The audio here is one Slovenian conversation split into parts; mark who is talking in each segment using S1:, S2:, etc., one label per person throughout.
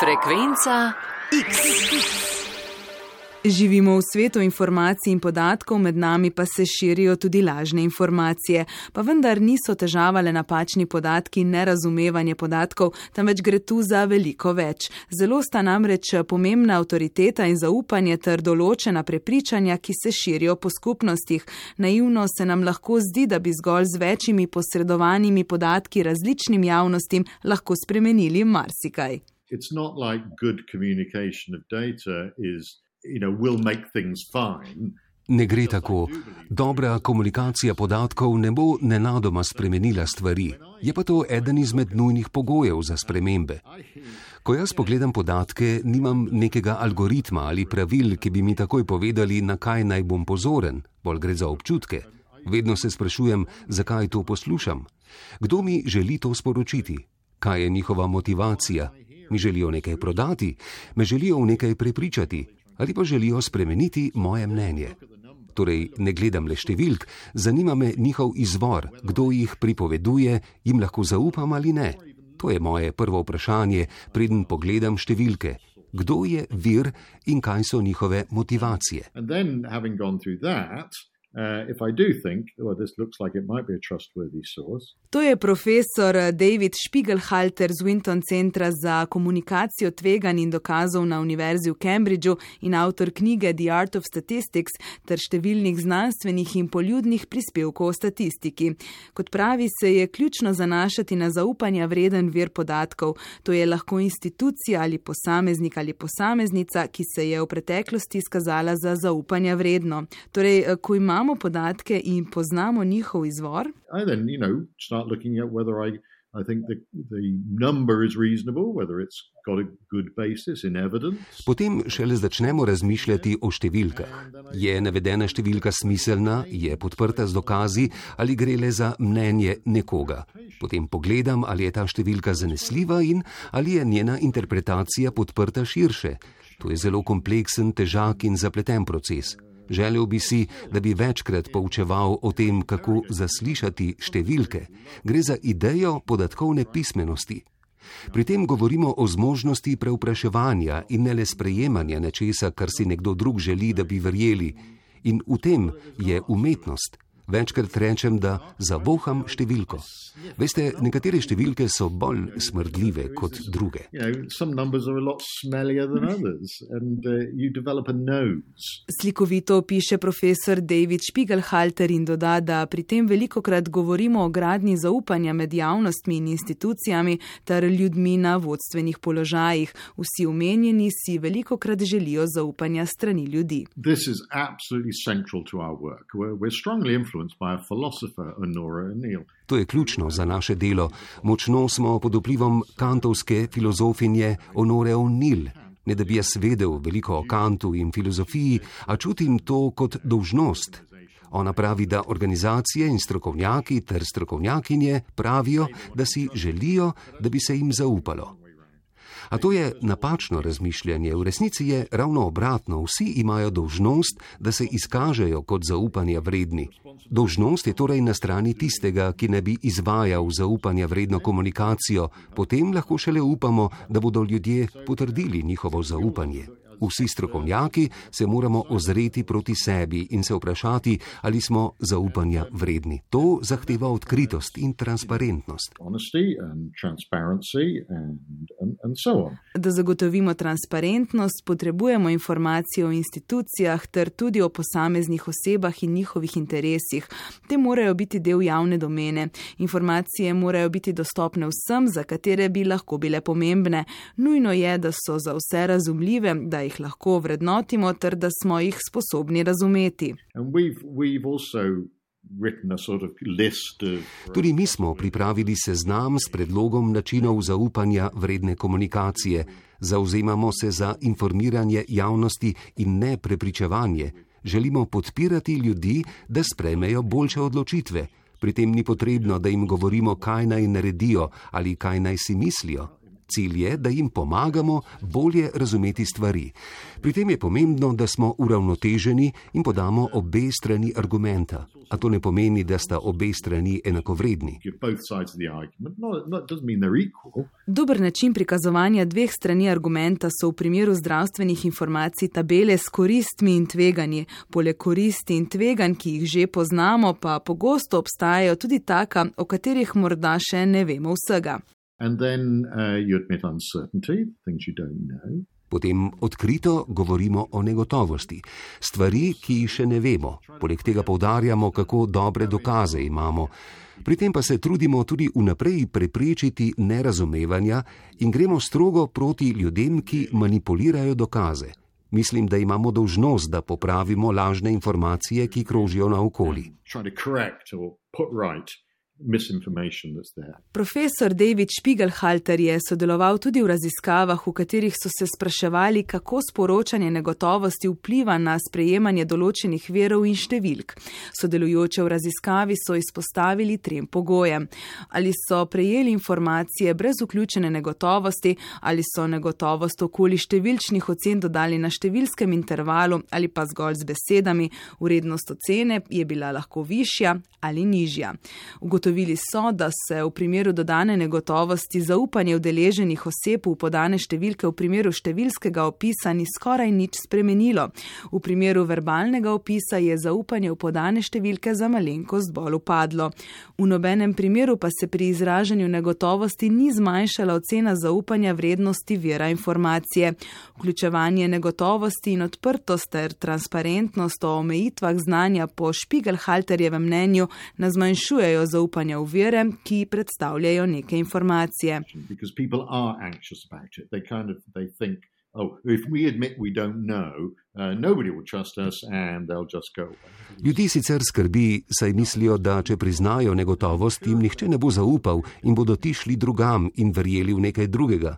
S1: Frekvenca X.
S2: Živimo v svetu informacij in podatkov, med nami pa se širijo tudi lažne informacije. Pa vendar niso težava le napačni podatki in nerazumevanje podatkov, temveč gre tu za veliko več. Zelo sta namreč pomembna avtoriteta in zaupanje ter določena prepričanja, ki se širijo po skupnostih. Naivno se nam lahko zdi, da bi zgolj z večjimi posredovanimi podatki različnim javnostim lahko spremenili marsikaj.
S3: It's not like good communication of data is, you know, will make things fine.
S4: Ne gre tako. Dobra komunikacija podatkov ne bo nenadoma spremenila stvari. Je pa to eden izmed nujnih pogojev za spremembe. Ko jaz pogledam podatke, nimam nekega algoritma ali pravil, ki bi mi takoj povedali, na kaj naj bom pozoren, bolj gre za občutke. Vedno se sprašujem, zakaj to poslušam. Kdo mi želi to sporočiti? Kaj je njihova motivacija? Mi želijo nekaj prodati, me želijo v nekaj prepričati ali pa želijo spremeniti moje mnenje. Torej, ne gledam le številk, zanima me njihov izvor, kdo jih pripoveduje, jim lahko zaupam ali ne. To je moje prvo vprašanje, preden pogledam številke. Kdo je vir in kaj so njihove motivacije?
S3: And then, having gone through that, uh,
S2: To je profesor David Spiegelhalter z Winton Centra za komunikacijo tveganj in dokazov na Univerzi v Cambridgeu in avtor knjige The Art of Statistics ter številnih znanstvenih in poljudnih prispevkov o statistiki. Kot pravi, se je ključno zanašati na zaupanja vreden vir podatkov. To je lahko institucija ali posameznik ali posameznica, ki se je v preteklosti izkazala za zaupanja vredno. Torej, ko imamo podatke in poznamo njihov izvor,
S3: I then, you know, start looking at whether I, I think the, the number is reasonable, whether it's got a good basis in evidence.
S4: Potem šele začnemo razmišljati o številkah. Je navedena številka smiselna, je podprta z dokazi ali gre le za mnenje nekoga. Potem pogledam, ali je ta številka zanesljiva in ali je njena interpretacija podprta širše. To je zelo kompleksen, težak in zapleten proces. Želel bi si, da bi večkrat poučeval o tem, kako zaslišati številke. Gre za idejo podatkovne pismenosti. Pri tem govorimo o zmožnosti preupraševanja in ne le sprejemanja nečesa, kar si nekdo drug želi, da bi verjeli. In v tem je umetnost. Večkrat rečem, da zavoham številko. Veste, nekatere številke so bolj smrdljive kot druge.
S3: Uh.
S2: Slikovito piše profesor David Spiegelhalter in doda, da pri tem veliko krat govorimo o gradnji zaupanja med javnostmi in institucijami ter ljudmi na vodstvenih položajih. Vsi omenjeni si veliko krat želijo zaupanja strani ljudi.
S3: This is absolutely central to our work. We're, we're strongly influenced
S4: To je ključno za naše delo. Močno smo pod vplivom kantovske filozofinje Honore O'Neill. Ne da bi jaz vedel veliko o kantu in filozofiji, a čutim to kot dolžnost. Ona pravi, da organizacije in strokovnjaki ter strokovnjakinje pravijo, da si želijo, da bi se jim zaupalo. A to je napačno razmišljanje. V resnici je ravno obratno. Vsi imajo dolžnost, da se izkažejo kot zaupanja vredni. Dolžnost je torej na strani tistega, ki ne bi izvajal zaupanja vredno komunikacijo, potem lahko šele upamo, da bodo ljudje potrdili njihovo zaupanje. Vsi strokovnjaki se moramo ozreti proti sebi in se vprašati, ali smo zaupanja vredni. To zahteva odkritost in transparentnost.
S2: Da zagotovimo transparentnost, potrebujemo informacije o institucijah ter tudi o posameznih osebah in njihovih interesih. Te morajo biti del javne domene. Informacije morajo biti dostopne vsem, za katere bi lahko bile pomembne. Nujno je, da so za vse razumljive, da jih lahko vrednotimo ter da smo jih sposobni razumeti.
S3: And we've, we've also written a sort of list of.
S4: Tudi mi smo pripravili seznam s predlogom načinov zaupanja vredne komunikacije. Zauzemamo se za informiranje javnosti in ne prepričevanje. Želimo podpirati ljudi, da sprejmejo boljše odločitve. Pri tem ni potrebno, da jim govorimo, kaj naj naredijo ali kaj naj si mislijo. Cilj je, da jim pomagamo bolje razumeti stvari. Pri tem je pomembno, da smo uravnoteženi in podamo obe strani argumenta. A to ne pomeni, da sta obe strani enakovredni.
S2: Dober način prikazovanja dveh strani argumenta so v primeru zdravstvenih informacij tabele s koristmi in tveganji. Poleg koristi in tveganj, ki jih že poznamo, pa pogosto obstajajo tudi taka, o katerih morda še ne vemo vsega.
S3: And then uh, you admit uncertainty, things you don't know.
S4: Potem odkrito govorimo o negotovosti, stvari, ki jih še ne vemo. Poleg tega povdarjamo, kako dobre dokaze imamo. Pri tem pa se trudimo tudi vnaprej preprečiti nerazumevanja in gremo strogo proti ljudem, ki manipulirajo dokaze. Mislim, da imamo dolžnost, da popravimo lažne informacije, ki krožijo naokoli.
S2: Profesor David Spiegelhalter je sodeloval tudi v raziskavah, v katerih so se spraševali, kako sporočanje negotovosti vpliva na sprejemanje določenih verov in številk. Sodelujoče v raziskavi so izpostavili trem pogojem. Ali so prejeli informacije brez vključene negotovosti, ali so negotovost okoli številčnih ocen dodali na številskem intervalu ali pa zgolj z besedami, vrednost ocene je bila lahko višja ali nižja. Ugotovili so, da se v primeru dodane negotovosti zaupanje vdeleženih oseb v podane številke v primeru številskega opisa ni skoraj nič spremenilo. V primeru verbalnega opisa je zaupanje v podane številke za malenkost bolj upadlo. V nobenem primeru pa se pri izražanju negotovosti ni zmanjšala ocena zaupanja vrednosti vira informacije. Vključevanje negotovosti in odprtost ter transparentnost o omejitvah znanja po Špigelhalterjevem mnenju nas zmanjšujejo zaupanje zaupanja v vere, ki predstavljajo neke informacije.
S3: Oh, if we admit we don't know, uh, nobody will trust us and they'll just go.
S4: Ljudi sicer skrbi, saj mislijo, da če priznajo negotovost, jim nihče ne bo zaupal in bodo ti šli drugam in verjeli v nekaj drugega.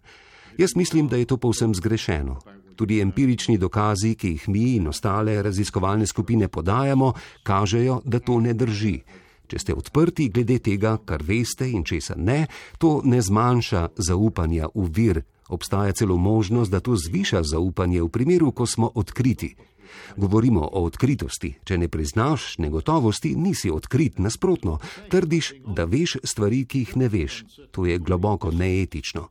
S4: Jaz mislim, da je to povsem zgrešeno. Tudi empirični dokazi, ki jih mi in ostale raziskovalne skupine podajamo, kažejo, da to ne drži. Če ste odprti glede tega, kar veste in česa ne, to ne zmanjša zaupanja v vir. Obstaja celo možnost, da to zviša zaupanje v primeru, ko smo odkriti. Govorimo o odkritosti. Če ne priznaš negotovosti, nisi odkrit, nasprotno, trdiš, da veš stvari, ki jih ne veš. To je globoko neetično.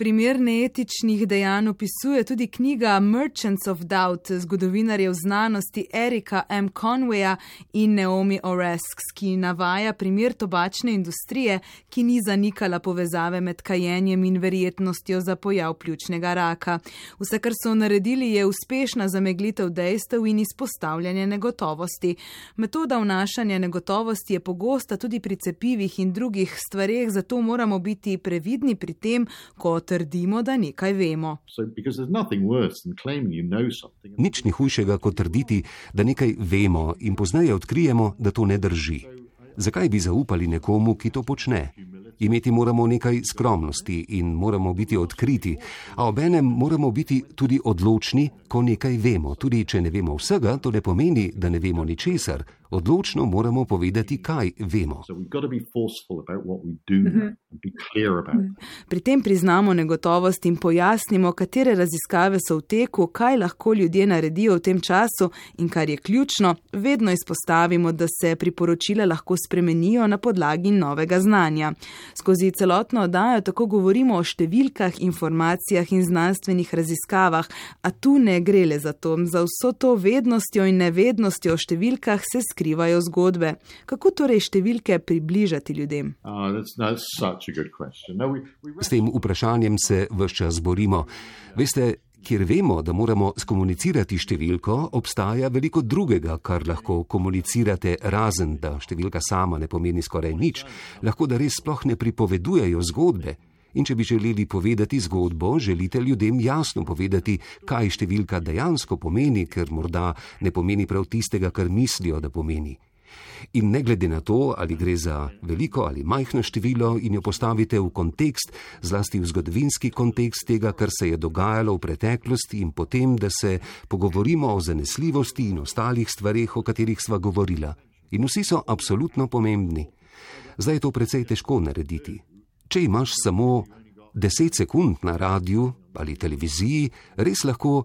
S2: Primer neetičnih dejanj opisuje tudi knjiga Merchants of Doubt zgodovinarjev znanosti Erika M. Conwaya in Naomi Oresks, ki navaja primer tobačne industrije, ki ni zanikala povezave med kajenjem in verjetnostjo za pojav pljučnega raka. Vse, kar so naredili, je uspešna zameglitev dejstev in izpostavljanje negotovosti. Metoda vnašanja negotovosti je pogosta tudi pri cepivih in drugih stvareh, zato moramo biti previdni pri tem, ko trdimo, da nekaj vemo.
S4: Nič ni hujšega, kot trditi, da nekaj vemo in poznaje odkrijemo, da to ne drži. Zakaj bi zaupali nekomu, ki to počne? Imeti moramo nekaj skromnosti in moramo biti odkriti, a obenem moramo biti tudi odločni, ko nekaj vemo. Tudi če ne vemo vsega, to ne pomeni, da ne vemo ničesar. Odločno moramo povedati, kaj vemo.
S2: Pri tem priznamo negotovost in pojasnimo, katere raziskave so v teku, kaj lahko ljudje naredijo v tem času in kar je ključno, vedno izpostavimo, da se priporočila lahko spremenijo na podlagi novega znanja. Skozi celotno oddajo tako govorimo o številkah, informacijah in znanstvenih raziskavah, a tu ne gre le za to. Za vso to vednostjo in nevednostjo o številkah se skriva skrivajo zgodbe. Kako torej številke približati ljudem?
S3: Uh, that's, that's no, we, we...
S4: S tem vprašanjem se vse čas borimo. Veste, kjer vemo, da moramo skomunicirati številko, obstaja veliko drugega, kar lahko komunicirate, razen da številka sama ne pomeni skoraj nič, lahko da res sploh ne pripovedujejo zgodbe. In če bi želeli povedati zgodbo, želite ljudem jasno povedati, kaj številka dejansko pomeni, ker morda ne pomeni prav tistega, kar mislijo, da pomeni. In ne glede na to, ali gre za veliko ali majhno število, in jo postavite v kontekst, zlasti v zgodovinski kontekst tega, kar se je dogajalo v preteklosti, in potem, da se pogovorimo o zanesljivosti in ostalih stvareh, o katerih sva govorila. In vsi so absolutno pomembni. Zdaj je to precej težko narediti. Če imaš samo 10 sekund na radiju ali televiziji, res lahko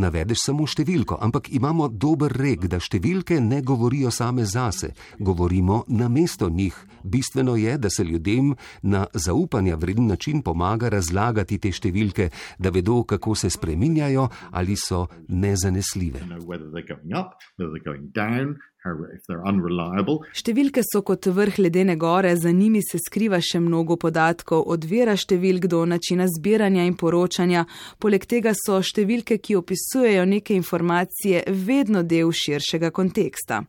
S4: navedeš samo številko, ampak imamo dober rek, da številke ne govorijo same zase, govorimo na mesto njih. Bistveno je, da se ljudem na zaupanja vreden način pomaga razlagati te številke, da vedo, kako se spreminjajo ali so nezanesljive.
S2: Številke so kot vrh ledene gore, za njimi se skriva še mnogo podatkov, od vera številk do načina zbiranja in poročanja. Poleg tega so številke, ki opisujejo neke informacije, vedno del širšega konteksta.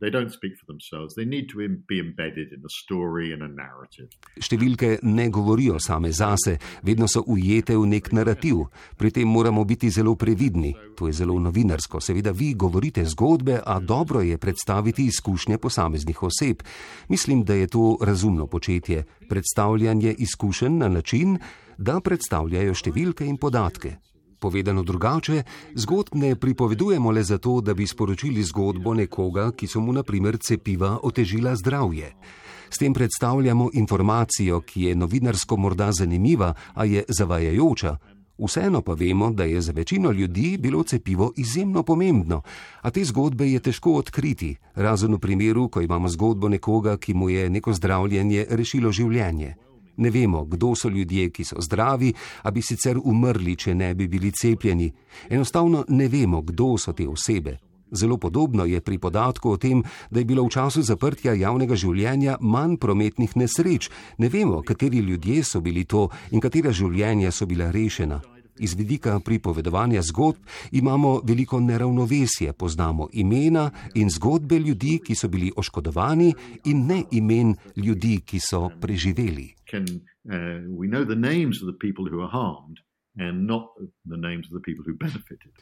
S2: They don't speak for themselves.
S4: They need to be embedded in a story and a narrative. Številke ne govorijo same zase, vedno so ujete v nek narativ. Pri tem moramo biti zelo previdni. To je zelo novinarsko. Seveda vi govorite zgodbe, a dobro je predstaviti izkušnje posameznih oseb. Mislim, da je to razumno početje. Predstavljanje izkušenj na način, da predstavljajo številke in podatke. Povedano drugače, zgodb ne pripovedujemo le zato, da bi sporočili zgodbo nekoga, ki so mu naprimer cepiva otežila zdravje. S tem predstavljamo informacijo, ki je novinarsko morda zanimiva, a je zavajajoča. Vseeno pa vemo, da je za večino ljudi bilo cepivo izjemno pomembno, a te zgodbe je težko odkriti, razen v primeru, ko imamo zgodbo nekoga, ki mu je neko zdravljenje rešilo življenje. Ne vemo, kdo so ljudje, ki so zdravi, a bi sicer umrli, če ne bi bili cepljeni. Enostavno ne vemo, kdo so te osebe. Zelo podobno je pri podatku o tem, da je bilo v času zaprtja javnega življenja manj prometnih nesreč. Ne vemo, kateri ljudje so bili to in katera življenja so bila rešena. Iz vidika pripovedovanja zgodb imamo veliko neravnovesje, poznamo imena in zgodbe ljudi, ki so bili oškodovani, in ne imen ljudi, ki so preživeli. Can, uh,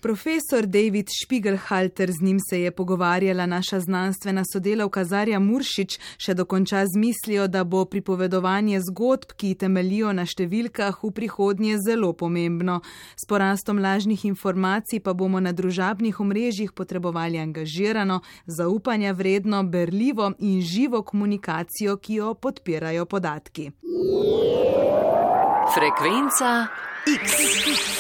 S2: Profesor David Spiegelhalter, z njim se je pogovarjala naša znanstvena sodelavka Zarja Muršič, še dokonča z mislijo, da bo pripovedovanje zgodb, ki temelijo na številkah, v prihodnje zelo pomembno. S porastom lažnih informacij pa bomo na družabnih omrežjih potrebovali angažirano, zaupanja vredno, berljivo in živo komunikacijo, ki jo podpirajo podatki.
S1: Frekvenca X.